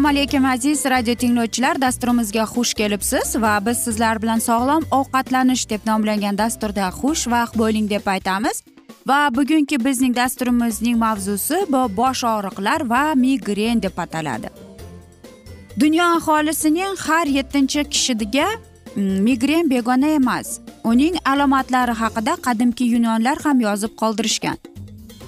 assalomu alaykum aziz radio tinglovchilar. Dasturimizga xush kelibsiz va biz sizlar bilan sog'lom ovqatlanish deb nomlangan dasturda xush vaqt bo'ling deb aytamiz. Va bugungi bizning dasturimizning mavzusi bu bosh og'riqlar va migren deb ataladi. Dunyo aholisining har yettinchi kishiga mm, migren begona emas uning alomatlari haqida qadimki yunonlar ham yozib qoldirishgan.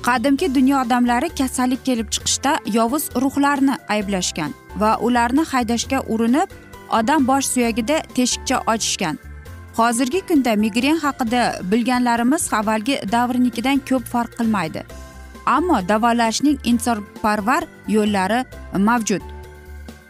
Qadimki dunyo odamlari kasallik kelib chiqishda yovuz ruhlarni ayblashgan va ularni haydashga urinib odam bosh suyagida teshikcha ochishgan. Hozirgi kunda migren haqida bilganlarimiz avvalgi davrnikidan ko'p farq qilmaydi. Ammo davolashning insonparvar yo'llari mavjud.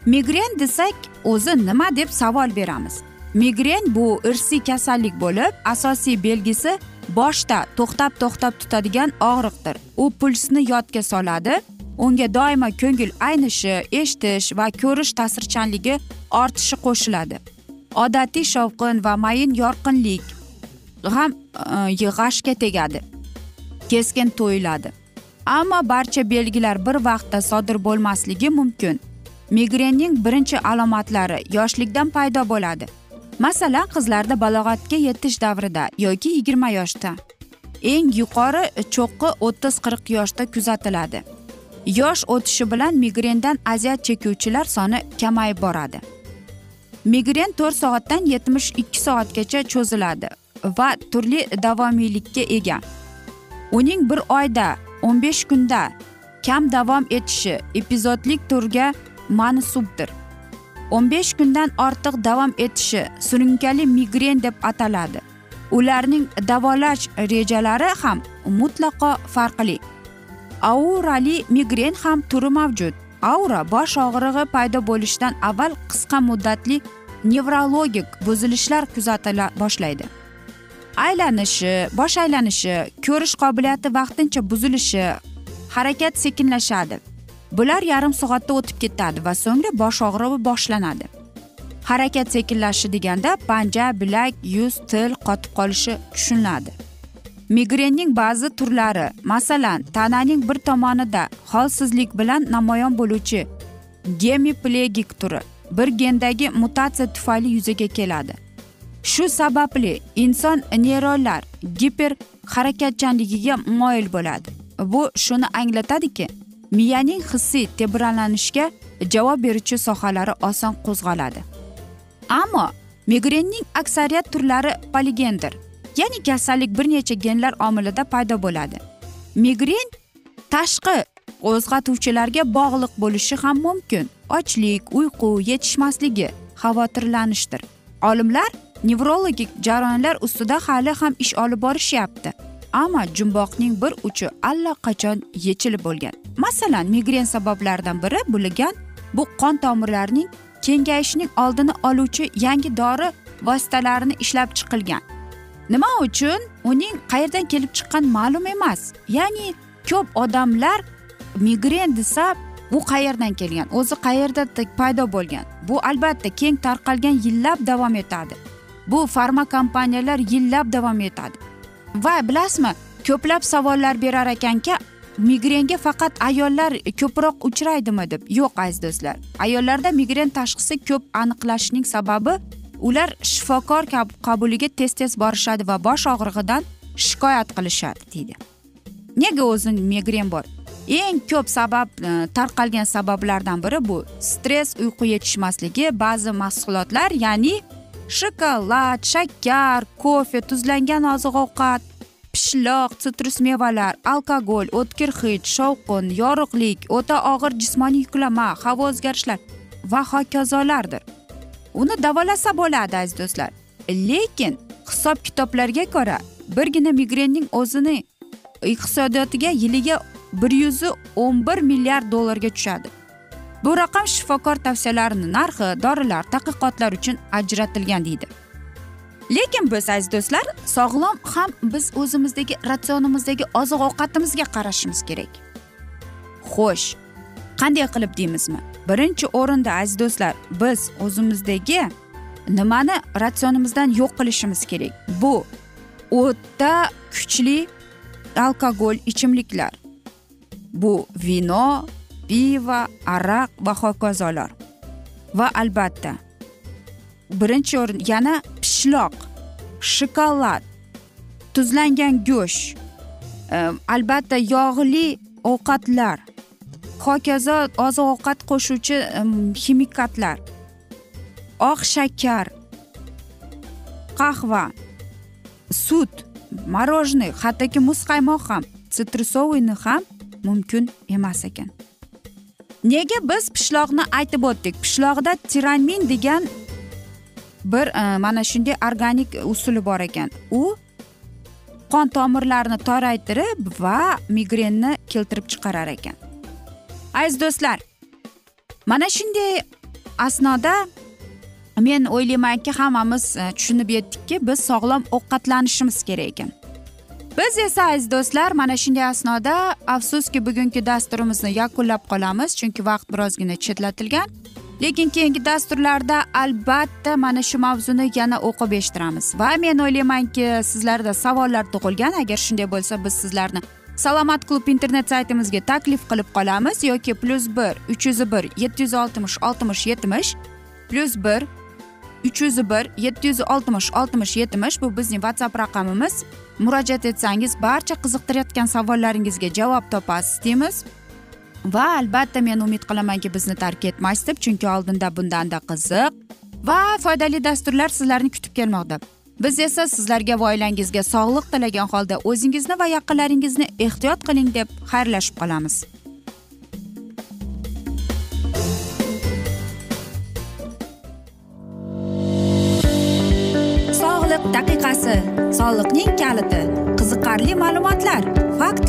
Migren desak o'zi nima deb savol beramiz? Migren bu irsiy kasallik bo'lib asosiy belgisi boshda to'xtab to'xtab tutadigan og'riqdir. U pulsni yodga soladi. Unga doimo ko'ngil aynishi eshitish va ko'rish ta'sirchanligi ortishi qo'shiladi. Odatiy shovqin va mayin yorqinlik g'am e, g'ashga tegadi keskin to'yiladi. Ammo barcha belgilar bir vaqtda sodir bo'lmasligi mumkin. Migrenning birinchi alomatlari yoshlikdan paydo bo'ladi. Masalan qizlarda balog'atga yetish davrida yoki yigirma yoshda. Eng yuqori cho'qqi o'ttiz qirq yoshda kuzatiladi. Yosh o'tishi bilan migrendan aziyat chekuvchilar soni kamayib boradi. Migren to'rt soatdan yetmish ikki soatgacha cho'ziladi va turli davomiylikka ega. Uning bir oyda o'n besh kunda kam davom etishi epizodlik turga mansubdir. O'n besh kundan ortiq davom etishi surunkali migren deb ataladi. Ularning davolash rejalari ham mutlaqo farqli. Aurali migren ham turi mavjud. Aura bosh og'rig'i paydo bo'lishidan avval qisqa muddatli nevrologik buzilishlar kuzatila boshlaydi. Aylanishi bosh aylanishi ko'rish qobiliyati vaqtincha buzilishi harakat sekinlashadi. Bular yarim soatda o'tib ketadi va so'ngra bosh og'rig'i boshlanadi. Harakat sekinlashishi deganda panja bilak yuz til qotib qolishi tushuniladi. Migrenning ba'zi turlari masalan tananing bir tomonida holsizlik bilan namoyon bo'luvchi gemiplegik turi bir gendagi mutatsiya tufayli yuzaga keladi. Shu sababli inson neyronlar giper harakatchanligiga moyil bo'ladi. Bu shuni anglatadiki miyaning hissiy tebranlanishga javob beruvchi sohalari oson qo'zg'aladi. Ammo migrenning aksariyat turlari poligendir ya'ni kasallik bir necha genlar omilida paydo bo'ladi. Migren tashqi qo'zg'atuvchilarga bog'liq bo'lishi ham mumkin. Ochlik uyqu yetishmasligi xavotirlanishdir. Olimlar nevrologik jarayonlar ustida hali ham ish olib borishyapti. Ammo jumboqning bir uchi allaqachon yechilib bo'lgan. Masalan migren sabablaridan biri bo'lgan bu qon tomirlarining kengayishining oldini oluvchi yangi dori vositalarini ishlab chiqilgan. Nima uchun? Uning qayerdan kelib chiqqani ma'lum emas. Ya'ni ko'p odamlar migren desa bu qayerdan kelgan o'zi qayerda paydo bo'lgan? Bu albatta keng tarqalgan yillab davom etadi. Bu farma kompaniyalar yillab davom etadi. Va bilasizmi ko'plab savollar berar ekanki migrenga faqat ayollar ko'proq uchraydimi deb? Yo'q aziz do'stlar. Ayollarda migren tashxisi ko'p aniqlashning sababi ular shifokor qabuliga tez tez borishadi va bosh og'rig'idan shikoyat qilishadi deydi. Nega o'zi migren bor? Eng ko'p sabab e, tarqalgan sabablardan biri bu. Stress uyqu yetishmasligi ba'zi mahsulotlar ya'ni shokolad shakar kofe tuzlangan oziq ovqat pishloq sitrus mevalar alkogol o'tkir hid shovqin yorug'lik o'ta og'ir jismoniy yuklama havo o'zgarishlar va hokazolardir. Uni davolasa bo'ladi aziz do'stlar. Lekin hisob kitoblarga ko'ra birgina migrenning o'zini iqtisodiyotiga yiliga bir yuz o'n bir milliard dollarga tushadi. Bu raqam shifokor tavsiyalarini narxi dorilar tadqiqotlar uchun ajratilgan deydi. Lekin biz aziz do'stlar sog'lom ham biz o'zimizdagi ratsionimizdagi oziq ovqatimizga qarashimiz kerak. Xo'sh qanday qilib deymizmi? Birinchi o'rinda aziz do'stlar biz o'zimizdagi nimani ratsionimizdan yo'q qilishimiz kerak? Bu o'ta kuchli alkogol ichimliklar. Bu vino pivo aroq va hokazolar. Va albatta birinchi o'rin yana pishloq shokolad tuzlangan go'sht e, albatta yog'li ovqatlar hokazo oziq ovqat qo'shuvchi ximikatlar oq shakar qahva sut мороженое hattoki muz qaymoq ham sitrusovыйni ham mumkin emas ekan. Nega biz pishloqni aytib o'tdik? Pishloqda tiramin degan bir e, mana shunday organik usuli bor ekan. U qon tomirlarini toraytirib va migrenni keltirib chiqarar ekan. Aziz do'stlar mana shunday asnoda men o'ylaymanki hammamiz e, tushunib yetdikki biz sog'lom ovqatlanishimiz kerak ekan. Biz esa aziz do'stlar mana shunday asnoda afsuski bugungi dasturimizni yakunlab qolamiz. Chunki vaqt birozgina chetlatilgan. Lekin keyingi dasturlarda albatta mana shu mavzuni yana o'qib eshittiramiz. Va men o'ylaymanki sizlarda savollar tug'ilgan. Agar shunday bo'lsa biz sizlarni salomat klub internet saytimizga taklif qilib qolamiz. Yoki plyus bir uch yuz bir yetti yuz oltmish oltmish yetmish plyus bir uch yuz bir yetti yuz oltmish oltmish yetmish. Bu bizning whatsapp raqamimiz. Murojaat etsangiz barcha qiziqtirayotgan savollaringizga javob topasiz deymiz va albatta men umid qilamanki bizni tark etmaysiz deb chunki oldinda bundanda qiziq va foydali dasturlar sizlarni kutib kelmoqda. Biz esa sizlarga va oilangizga sog'liq tilagan holda o'zingizni va yaqinlaringizni ehtiyot qiling deb xayrlashib qolamiz.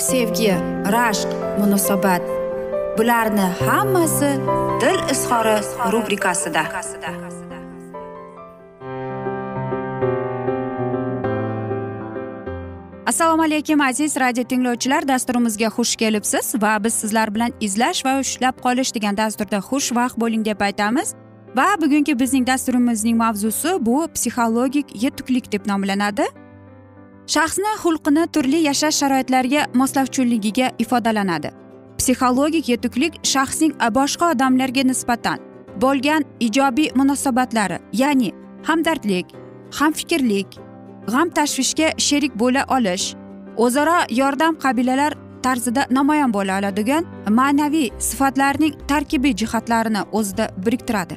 sevgi rashq munosabat. Bularni hammasi dil izhori rubrikasida. Assalomu alaykum aziz radio tinglovchilar. Dasturimizga xush kelibsiz va biz sizlar bilan izlash va ushlab qolish degan dasturda xushvaqt bo'ling deb aytamiz. Va bugungi bizning dasturimizning mavzusi bu psixologik yetuklik deb nomlanadi. Shaxsni xulqini turli yashash sharoitlariga moslavchunligiga ifodalanadi. Psixologik yetuklik shaxsning boshqa odamlarga nisbatan bo'lgan ijobiy munosabatlari ya'ni hamdardlik hamfikrlik g'am tashvishga sherik bo'la olish o'zaro yordam qabilalar tarzida namoyon bo'la oladigan ma'naviy sifatlarning tarkibiy jihatlarini o'zida biriktiradi.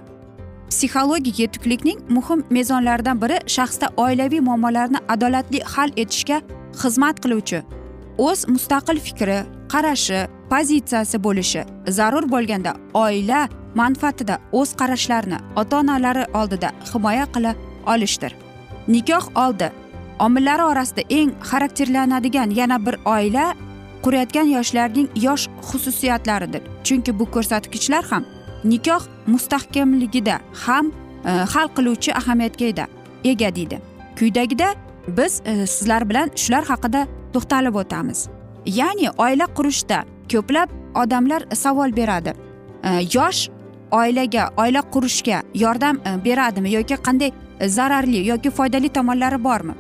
Psixologik yetuklikning muhim mezonlaridan biri shaxsda oilaviy muammolarni adolatli hal etishga xizmat qiluvchi. O'z mustaqil fikri qarashi pozitsiyasi bo'lishi zarur bo'lganda oila manfaatida o'z qarashlarini ota onalari oldida himoya qila olishdir. Nikoh oldi omillari orasida eng xarakterlanadigan yana bir oila qurayotgan yoshlarning yosh xususiyatlaridir. Chunki bu ko'rsatkichlar ham nikoh mustahkamligida ham e, hal qiluvchi ahamiyatga ega deydi. Quyidagida biz e, sizlar bilan shular haqida to'xtalib o'tamiz. Ya'ni oila qurishda ko'plab odamlar savol beradi. E, yosh oilaga oila qurishga yordam e, beradimi yoki qanday zararli yoki foydali tomonlari bormi?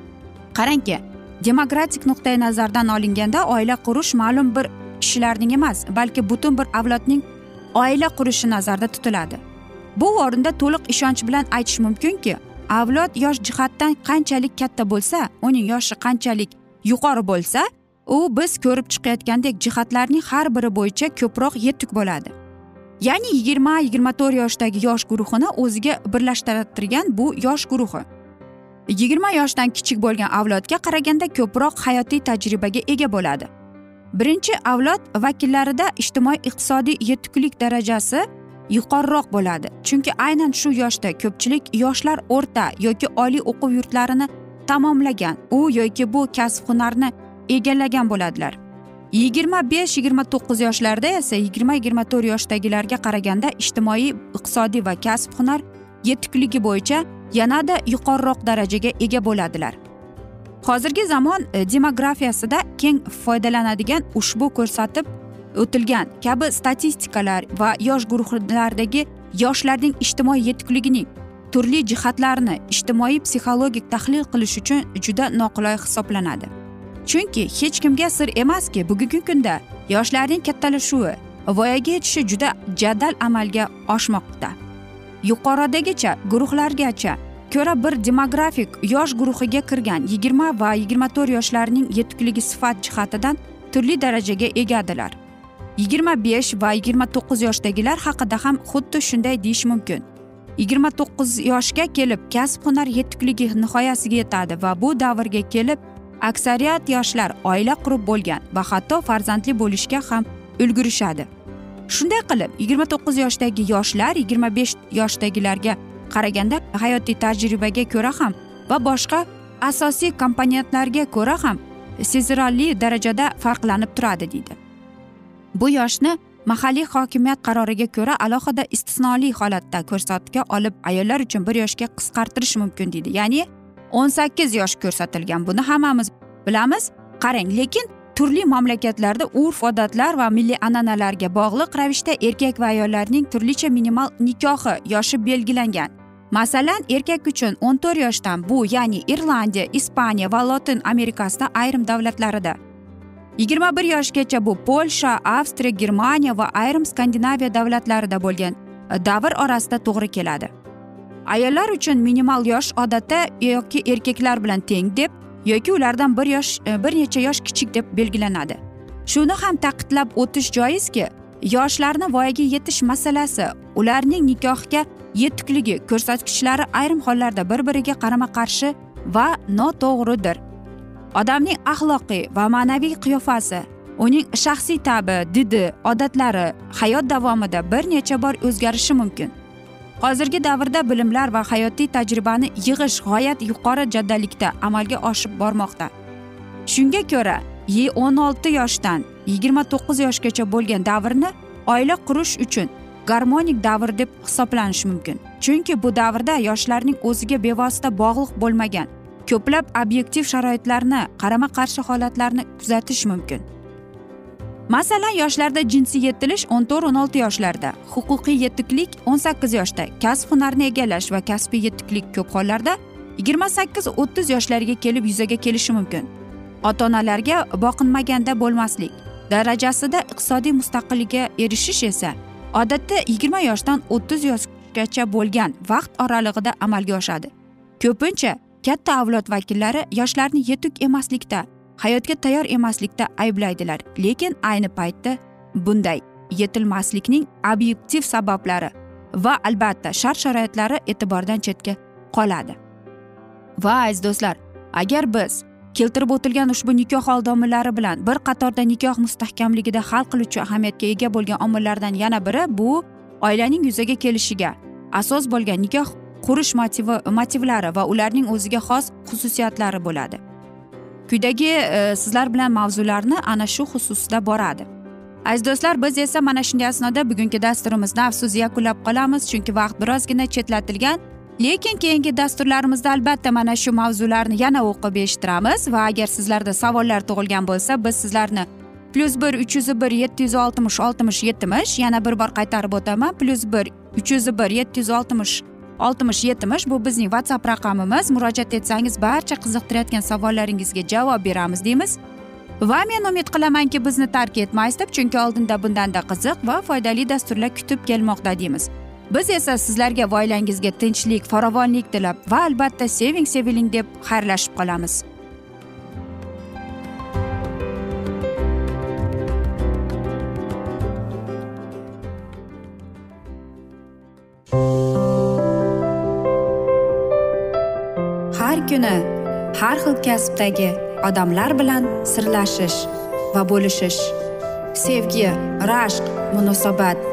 Qarangki demokratik nuqtai nazardan olinganda oila qurish ma'lum bir kishilarning emas balki butun bir avlodning oila qurishi nazarda tutiladi. Bu o'rinda to'liq ishonch bilan aytish mumkinki avlod yosh jihatdan qanchalik katta bo'lsa uning yoshi qanchalik yuqori bo'lsa u biz ko'rib chiqayotgandek jihatlarning har biri bo'yicha ko'proq yetuk bo'ladi. Ya'ni yigirma yigirma to'rt yoshdagi yosh guruhini o'ziga birlashtirgan bu yosh guruhi. Yigirma yoshdan kichik bo'lgan avlodga qaraganda ko'proq hayotiy tajribaga ega bo'ladi. Birinchi avlod vakillarida ijtimoiy iqtisodiy yetuklik darajasi yuqoriroq bo'ladi. Chunki aynan shu yoshda ko'pchilik yoshlar o'rta yoki oliy o'quv yurtlarini tamomlagan u yoki bu kasb hunarni egallagan bo'ladilar. Yigirma besh yigirma to'qqiz yoshlarda esa yigirma yigirma to'rt yoshdagilarga qaraganda ijtimoiy iqtisodiy va kasb hunar yetukligi bo'yicha yanada yuqoriroq darajaga ega bo'ladilar. Hozirgi zamon e, demografiyasida keng foydalanadigan ushbu ko'rsatib o'tilgan. Kabi statistikalar va yosh guruhlardagi yoshlarning ijtimoiy yetukligining turli jihatlarini ijtimoiy psixologik tahlil qilish uchun juda noqulay hisoblanadi. Chunki hech kimga sir emaski bugungi kunda yoshlarning kattalashuvi voyaga yetishi juda jadal amalga oshmoqda. Yuqoridagicha guruhlargacha ko'ra bir demografik yosh guruhiga kirgan yigirma va yigirma to'rt yoshlarning yetukligi sifat jihatidan turli darajaga egadilar. Yigirma besh va yigirma to'qqiz yoshdagilar haqida ham xuddi shunday deyish mumkin. Yigirma to'qqiz yoshga kelib kasb hunar yetukligi nihoyasiga yetadi va bu davrga kelib aksariyat yoshlar oila qurib bo'lgan va hatto farzandli bo'lishga ham ulgurishadi. Shunday qilib yigirma to'qqiz yoshdagi yoshlar yigirma besh yoshdagilarga qaraganda hayotiy tajribaga ko'ra ham va boshqa asosiy komponentlarga ko'ra ham sezilarli darajada farqlanib turadi deydi. Bu yoshni mahalliy hokimiyat qaroriga ko'ra alohida istisnoli holatda ko'rsatga olib ayollar uchun bir yoshga qisqartirish mumkin deydi. Ya'ni o'n sakkiz yosh ko'rsatilgan buni hammamiz bilamiz qarang lekin turli mamlakatlarda urf odatlar va milliy an'analarga bog'liq ravishda erkak va ayollarning turlicha minimal nikohi yoshi belgilangan. Masalan erkak uchun o'n to'rt yoshdan bu ya'ni irlandiya ispaniya va lotin amerikasida ayrim davlatlarida. Yigirma bir yoshgacha bu polsha avstriya germaniya va ayrim skandinaviya davlatlarida bo'lgan e, davr orasida to'g'ri keladi. Ayollar uchun minimal yosh odatda yoki erkaklar bilan teng deb yoki ulardan bir yosh e, bir necha yosh kichik deb belgilanadi. Shuni ham ta'kidlab o'tish joizki yoshlarni voyaga yetish masalasi ularning nikohga yetukligi ko'rsatkichlari ayrim hollarda bir biriga qarama qarshi va noto'g'ridir. Odamning axloqiy va ma'naviy qiyofasi uning shaxsiy tabi didi odatlari hayot davomida bir necha bor o'zgarishi mumkin. Hozirgi davrda bilimlar va hayotiy tajribani yig'ish g'oyat yuqori jadallikda amalga oshib bormoqda. Shunga ko'ra o'n olti yoshdan yigirma to'qqiz yoshgacha bo'lgan davrni oila qurish uchun garmonik davr deb hisoblanishi mumkin. Chunki bu davrda yoshlarning o'ziga bevosita bog'liq bo'lmagan ko'plab obyektiv sharoitlarni qarama qarshi holatlarni kuzatish mumkin. Masalan yoshlarda jinsiy yetilish o'n to'rt o'n olti yoshlarda huquqiy yetuklik o'n sakkiz yoshda kasb hunarni egallash va kasbiy yetuklik ko'p hollarda yigirma sakkiz o'ttiz yoshlarga kelib yuzaga kelishi mumkin. Ota onalarga boqinmaganda bo'lmaslik. Darajasida iqtisodiy mustaqillikka erishish esa odatda yigirma yoshdan o'ttiz yoshgacha bo'lgan vaqt oralig'ida amalga oshadi. Ko'pincha katta avlod vakillari yoshlarni yetuk emaslikda hayotga tayyor emaslikda ayblaydilar. Lekin ayni paytda bunday yetilmaslikning obyektiv sabablari va albatta shart sharoitlari e'tibordan chetga qoladi. Va aziz do'stlar agar biz keltirib o'tilgan ushbu nikoh oldomillari bilan bir qatorda nikoh mustahkamligida hal qiluvchi ahamiyatga ega bo'lgan omillardan yana biri bu oilaning yuzaga kelishiga asos bo'lgan nikoh qurish motivi motivlari va ularning o'ziga xos xususiyatlari bo'ladi. Quyidagi e, sizlar bilan mavzularni ana shu xususida boradi. Aziz do'stlar biz esa mana shunday asnoda bugungi dasturimizni afsus yakunlab qolamiz chunki vaqt birozgina chetlatilgan. Lekin keyingi dasturlarimizda albatta mana shu mavzularni yana o'qib eshittiramiz. Va agar sizlarda savollar tug'ilgan bo'lsa biz sizlarni plyus bir uch yuz bir yetti yuz oltmish oltmish yetmish yana bir bor qaytarib o'taman. Plyus bir uch yuz bir yetti yuz oltmish oltmish yetmish bu bizning whatsapp raqamimiz. Murojaat etsangiz barcha qiziqtirayotgan savollaringizga javob beramiz deymiz. Va men umid qilamanki bizni tark etmaysiz deb chunki oldinda bundanda qiziq va foydali dasturlar kutib kelmoqda deymiz. Biz esa sizlarga va oilangizga tinchlik farovonlik tilab va albatta seving seviling deb xayrlashib qolamiz. Har kuni har xil kasbdagi odamlar bilan sirlashish va bo'lishish. Sevgi rashq munosabat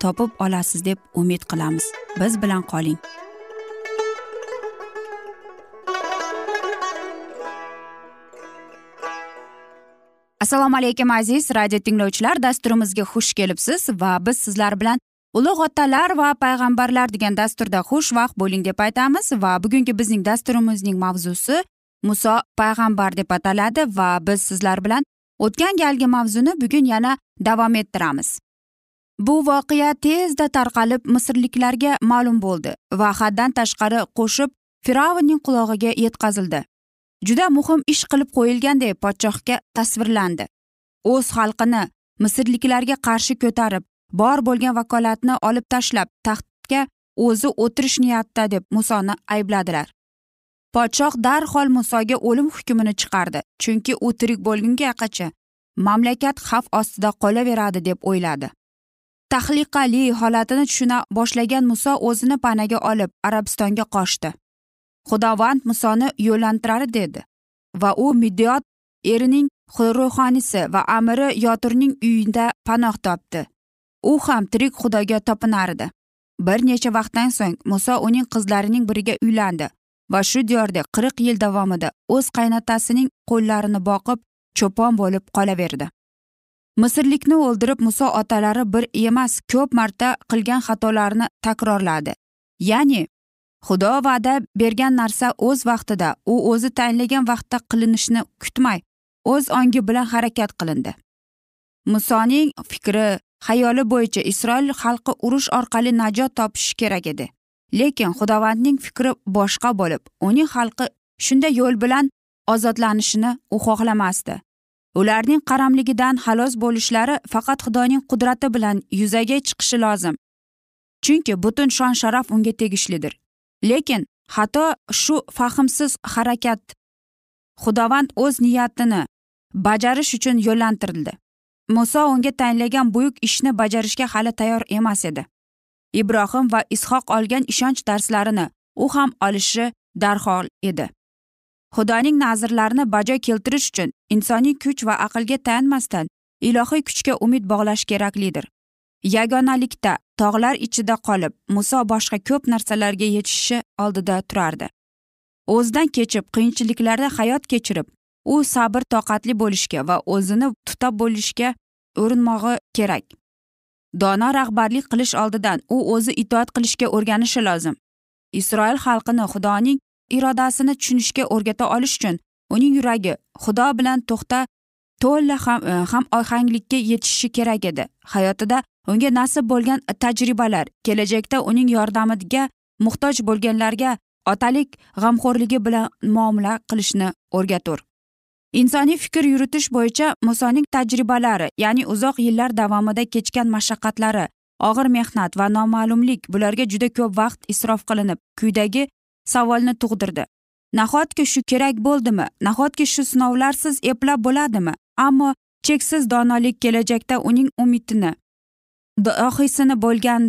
topib olasiz deb umid qilamiz. Biz bilan qoling. Assalomu alaykum aziz radio tinglovchilar. Dasturimizga xush kelibsiz va biz sizlar bilan ulug' otalar va payg'ambarlar degan dasturda xushvaqt bo'ling deb aytamiz va bugungi bizning dasturimizning mavzusi muso payg'ambar deb ataladi va biz sizlar bilan o'tgan galgi mavzuni bugun yana davom ettiramiz. Bu voqea tezda tarqalib misrliklarga ma'lum bo'ldi va haddan tashqari qo'shib fir'avnning qulog'iga yetkazildi. Juda muhim ish qilib qo'yilganday podshohga tasvirlandi. O'z xalqini misrliklarga qarshi ko'tarib bor bo'lgan vakolatni olib tashlab taxtga o'zi o'tirish niyatida deb musoni aybladilar. Podshoh darhol musoga o'lim hukmini chiqardi chunki u tirik bo'lgungagacha mamlakat xavf ostida qolaveradi deb o'yladi. Tahliqali holatini tushuna boshlagan muso o'zini panaga olib arabistonga qochdi. Xudovand musoni yo'llantirar dedi va u midyot erining ruhoniysi va amiri yotirning uyida panoh topdi. U ham tirik xudoga topinardi. Bir necha vaqtdan so'ng muso uning qizlarining biriga uylandi va shu diyorda qirq yil davomida o'z qaynotasining qo'llarini boqib cho'pon bo'lib qolaverdi. Misrlikni o'ldirib muso otalari bir emas ko'p marta qilgan xatolarini takrorladi. Ya'ni xudo va'da bergan narsa o'z vaqtida u o'zi tayinlagan vaqtda qilinishni kutmay o'z ongi bilan harakat qilindi. Musoning fikri xayoli bo'yicha isroil xalqi urush orqali najot topishi kerak edi. Lekin xudovandning fikri boshqa bo'lib uning xalqi shunday yo'l bilan ozodlanishini u xohlamasdi. Ularning qaramligidan xalos bo'lishlari faqat xudoning qudrati bilan yuzaga chiqishi lozim. Chunki butun shon sharaf unga tegishlidir. Lekin xato shu fahmsiz harakat xudovand o'z niyatini bajarish uchun yo'llantirildi. Muso unga tayinlagan buyuk ishni bajarishga hali tayyor emas edi. Ibrohim va ishoq olgan ishonch darslarini u ham olishi darhol edi. Xudoning nazrlarini bajo keltirish uchun insoniy kuch va aqlga tayanmasdan ilohiy kuchga umid bog'lash keraklidir. Yagonalikda tog'lar ichida qolib muso boshqa ko'p narsalarga yetishishi oldida turardi. O'zidan kechib qiyinchiliklarda hayot kechirib u sabr toqatli bo'lishga va o'zini tutab bo'lishga urinmog'i kerak. Dono rahbarlik qilish oldidan u o'zi itoat qilishga o'rganishi lozim. Isroil xalqini xudoning irodasini tushunishga o'rgata olish uchun uning yuragi xudo bilan to'xta to'la ham e, ham ohanglikka yetishishi kerak edi. Hayotida unga nasib bo'lgan tajribalar kelajakda uning yordamiga muhtoj bo'lganlarga otalik g'amxo'rligi bilan muomala qilishni o'rgatur. Insoniy fikr yuritish bo'yicha musoning tajribalari ya'ni uzoq yillar davomida kechgan mashaqqatlari og'ir mehnat va noma'lumlik bularga juda ko'p vaqt isrof qilinib quyidagi savolni tug'dirdi. Nahotki shu kerak bo'ldimi? Nahotki shu sinovlarsiz eplab bo'ladimi? Ammo cheksiz donolik kelajakda uning umidini dohiysini bo'lgan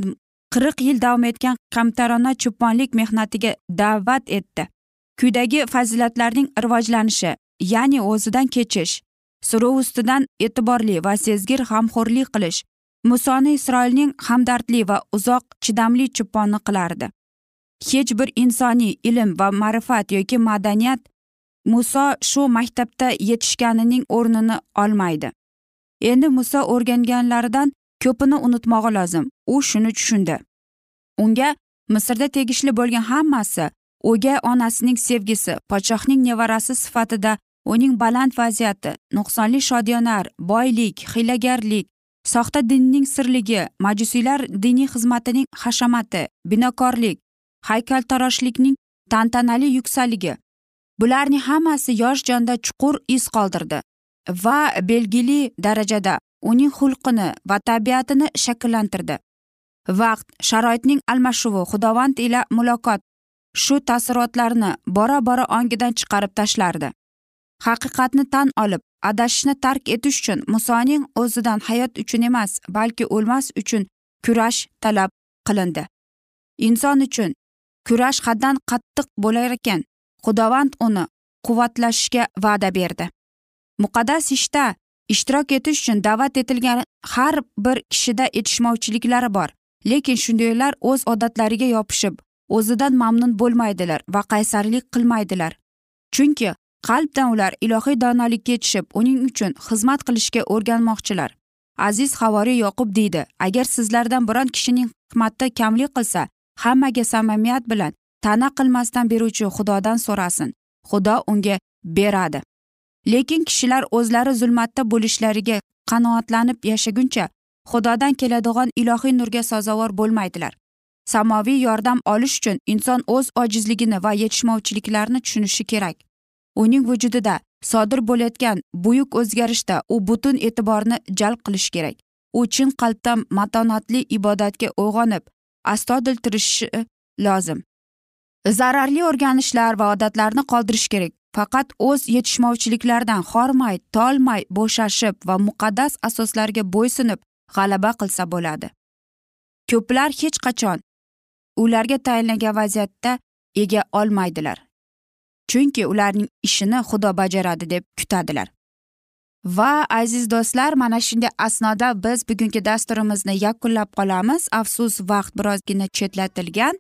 qirq yil davom etgan kamtarona cho'ponlik mehnatiga da'vat etdi. Kuydagi fazilatlarning rivojlanishi ya'ni o'zidan kechish suruv ustidan e'tiborli va sezgir g'amxo'rlik qilish musoni isroilning hamdardli va uzoq chidamli cho'poni qilardi. Hech bir insoniy ilm va ma'rifat yoki madaniyat muso shu maktabda yetishganining o'rnini olmaydi. Endi muso o'rganganlaridan ko'pini unutmog'i lozim. U shuni tushundi. Unga misrda tegishli bo'lgan hammasi o'gay onasining sevgisi podshohning nevarasi sifatida uning baland vaziyati nuqsonli shodiyonar boylik hiylagarlik soxta dinning sirligi majusiylar diniy xizmatining hashamati binokorlik haykaltaroshlikning tantanali yuksaligi. Bularning hammasi yosh jonda chuqur iz qoldirdi va belgili darajada uning xulqini va tabiatini shakllantirdi. Vaqt sharoitning almashuvi xudovand ila muloqot shu taassurotlarni bora bora ongidan chiqarib tashlardi. Haqiqatni tan olib adashishni tark etish uchun musoning o'zidan hayot uchun emas balki o'lmas uchun kurash talab qilindi. Inson uchun kurash haddan qattiq bo'lar ekan. Xudovand uni quvvatlashga va'da berdi. Muqaddas ishda ishtirok etish uchun da'vat etilgan har bir kishida yetishmovchiliklari bor. Lekin shundaylar o'z odatlariga yopishib o'zidan mamnun bo'lmaydilar va qaysarlik qilmaydilar. Chunki qalbdan ular ilohiy donolikka yetishib uning uchun xizmat qilishga o'rganmoqchilar. Aziz havoriy yoqub deydi agar sizlardan biron kishining hikmati kamlik qilsa hammaga samimiyat bilan ta'na qilmasdan beruvchi xudodan so'rasin. Xudo unga beradi. Lekin kishilar o'zlari zulmatda bo'lishlariga qanoatlanib yashaguncha xudodan keladigan ilohiy nurga sazovor bo'lmaydilar. Samoviy yordam olish uchun inson o'z ojizligini va yetishmovchiliklarini tushunishi kerak. Uning vujudida sodir bo'layotgan buyuk o'zgarishda u butun e'tiborni jalb qilishi kerak. U chin qalbdan matonatli ibodatga uyg'onib astoydil turishi e, lozim. Zararli o'rganishlar va odatlarni qoldirish kerak. Faqat o'z yetishmovchiliklaridan hormay tolmay bo'shashib va muqaddas asoslarga bo'ysunib g'alaba qilsa bo'ladi. Ko'plar hech qachon ularga tayinlangan vaziyatda ega olmaydilar. Chunki ularning ishini xudo bajaradi deb kutadilar. Va aziz do'stlar mana shunday asnoda biz bugungi dasturimizni yakunlab qolamiz. Afsus vaqt birozgina chetlatilgan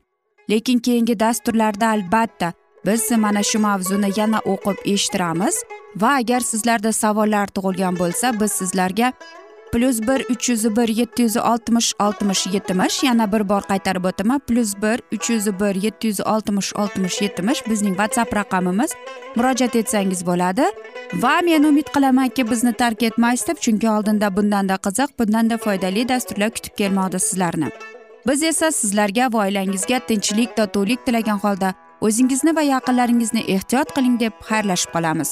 lekin keyingi dasturlarda albatta biz mana shu mavzuni yana o'qib eshittiramiz. Va agar sizlarda savollar tug'ilgan bo'lsa biz sizlarga plyus bir uch yuz bir yetti yuz oltmish oltmish yetmish yana bir bor qaytarib o'taman plyus bir uch yuz bir yetti yuz oltmish oltmish yetmish bizning whatsapp raqamimiz murojaat etsangiz bo'ladi va men umid qilamanki bizni tark etmaysiz deb chunki oldinda bundanda qiziq bundanda foydali dasturlar kutib kelmoqda sizlarni biz esa sizlarga va oilangizga tinchlik totuvlik tilagan holda o'zingizni va yaqinlaringizni ehtiyot qiling deb xayrlashib qolamiz